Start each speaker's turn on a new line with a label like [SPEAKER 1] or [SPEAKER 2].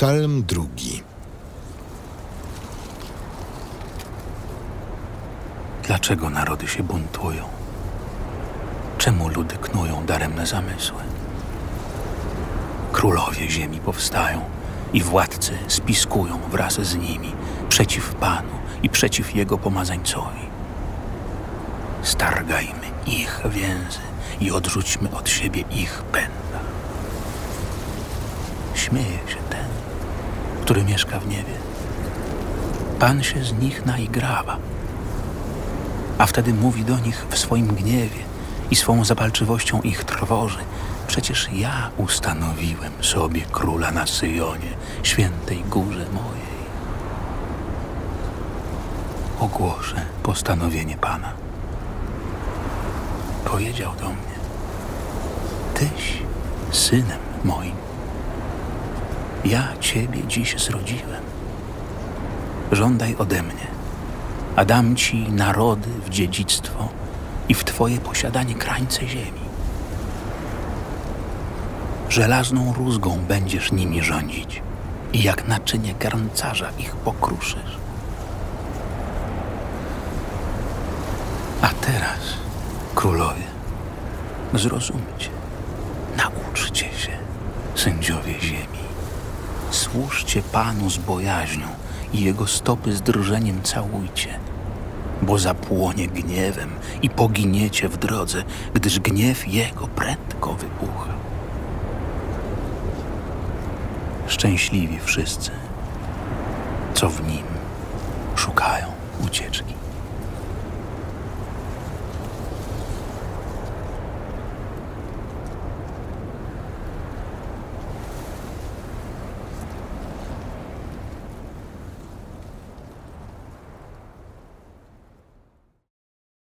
[SPEAKER 1] Psalm drugi.
[SPEAKER 2] Dlaczego narody się buntują? Czemu ludy knują daremne zamysły? Królowie ziemi powstają i władcy spiskują wraz z nimi przeciw Panu i przeciw Jego pomazańcowi. Stargajmy ich więzy i odrzućmy od siebie ich pęda. Śmieje się który mieszka w niebie. Pan się z nich naigrawa, a wtedy mówi do nich w swoim gniewie i swą zapalczywością ich trwoży. Przecież ja ustanowiłem sobie króla na Syjonie, świętej górze mojej. Ogłoszę postanowienie Pana. Powiedział do mnie: Tyś synem moim. Ja ciebie dziś zrodziłem. Żądaj ode mnie, a dam ci narody w dziedzictwo i w twoje posiadanie krańce ziemi. Żelazną rózgą będziesz nimi rządzić i jak naczynie garncarza ich pokruszysz. A teraz, królowie, zrozumcie, nauczcie się, sędziowie. Służcie Panu z bojaźnią i Jego stopy z drżeniem całujcie, bo zapłonie gniewem i poginiecie w drodze, gdyż gniew Jego prędko wybucha. Szczęśliwi wszyscy, co w Nim szukają ucieczki.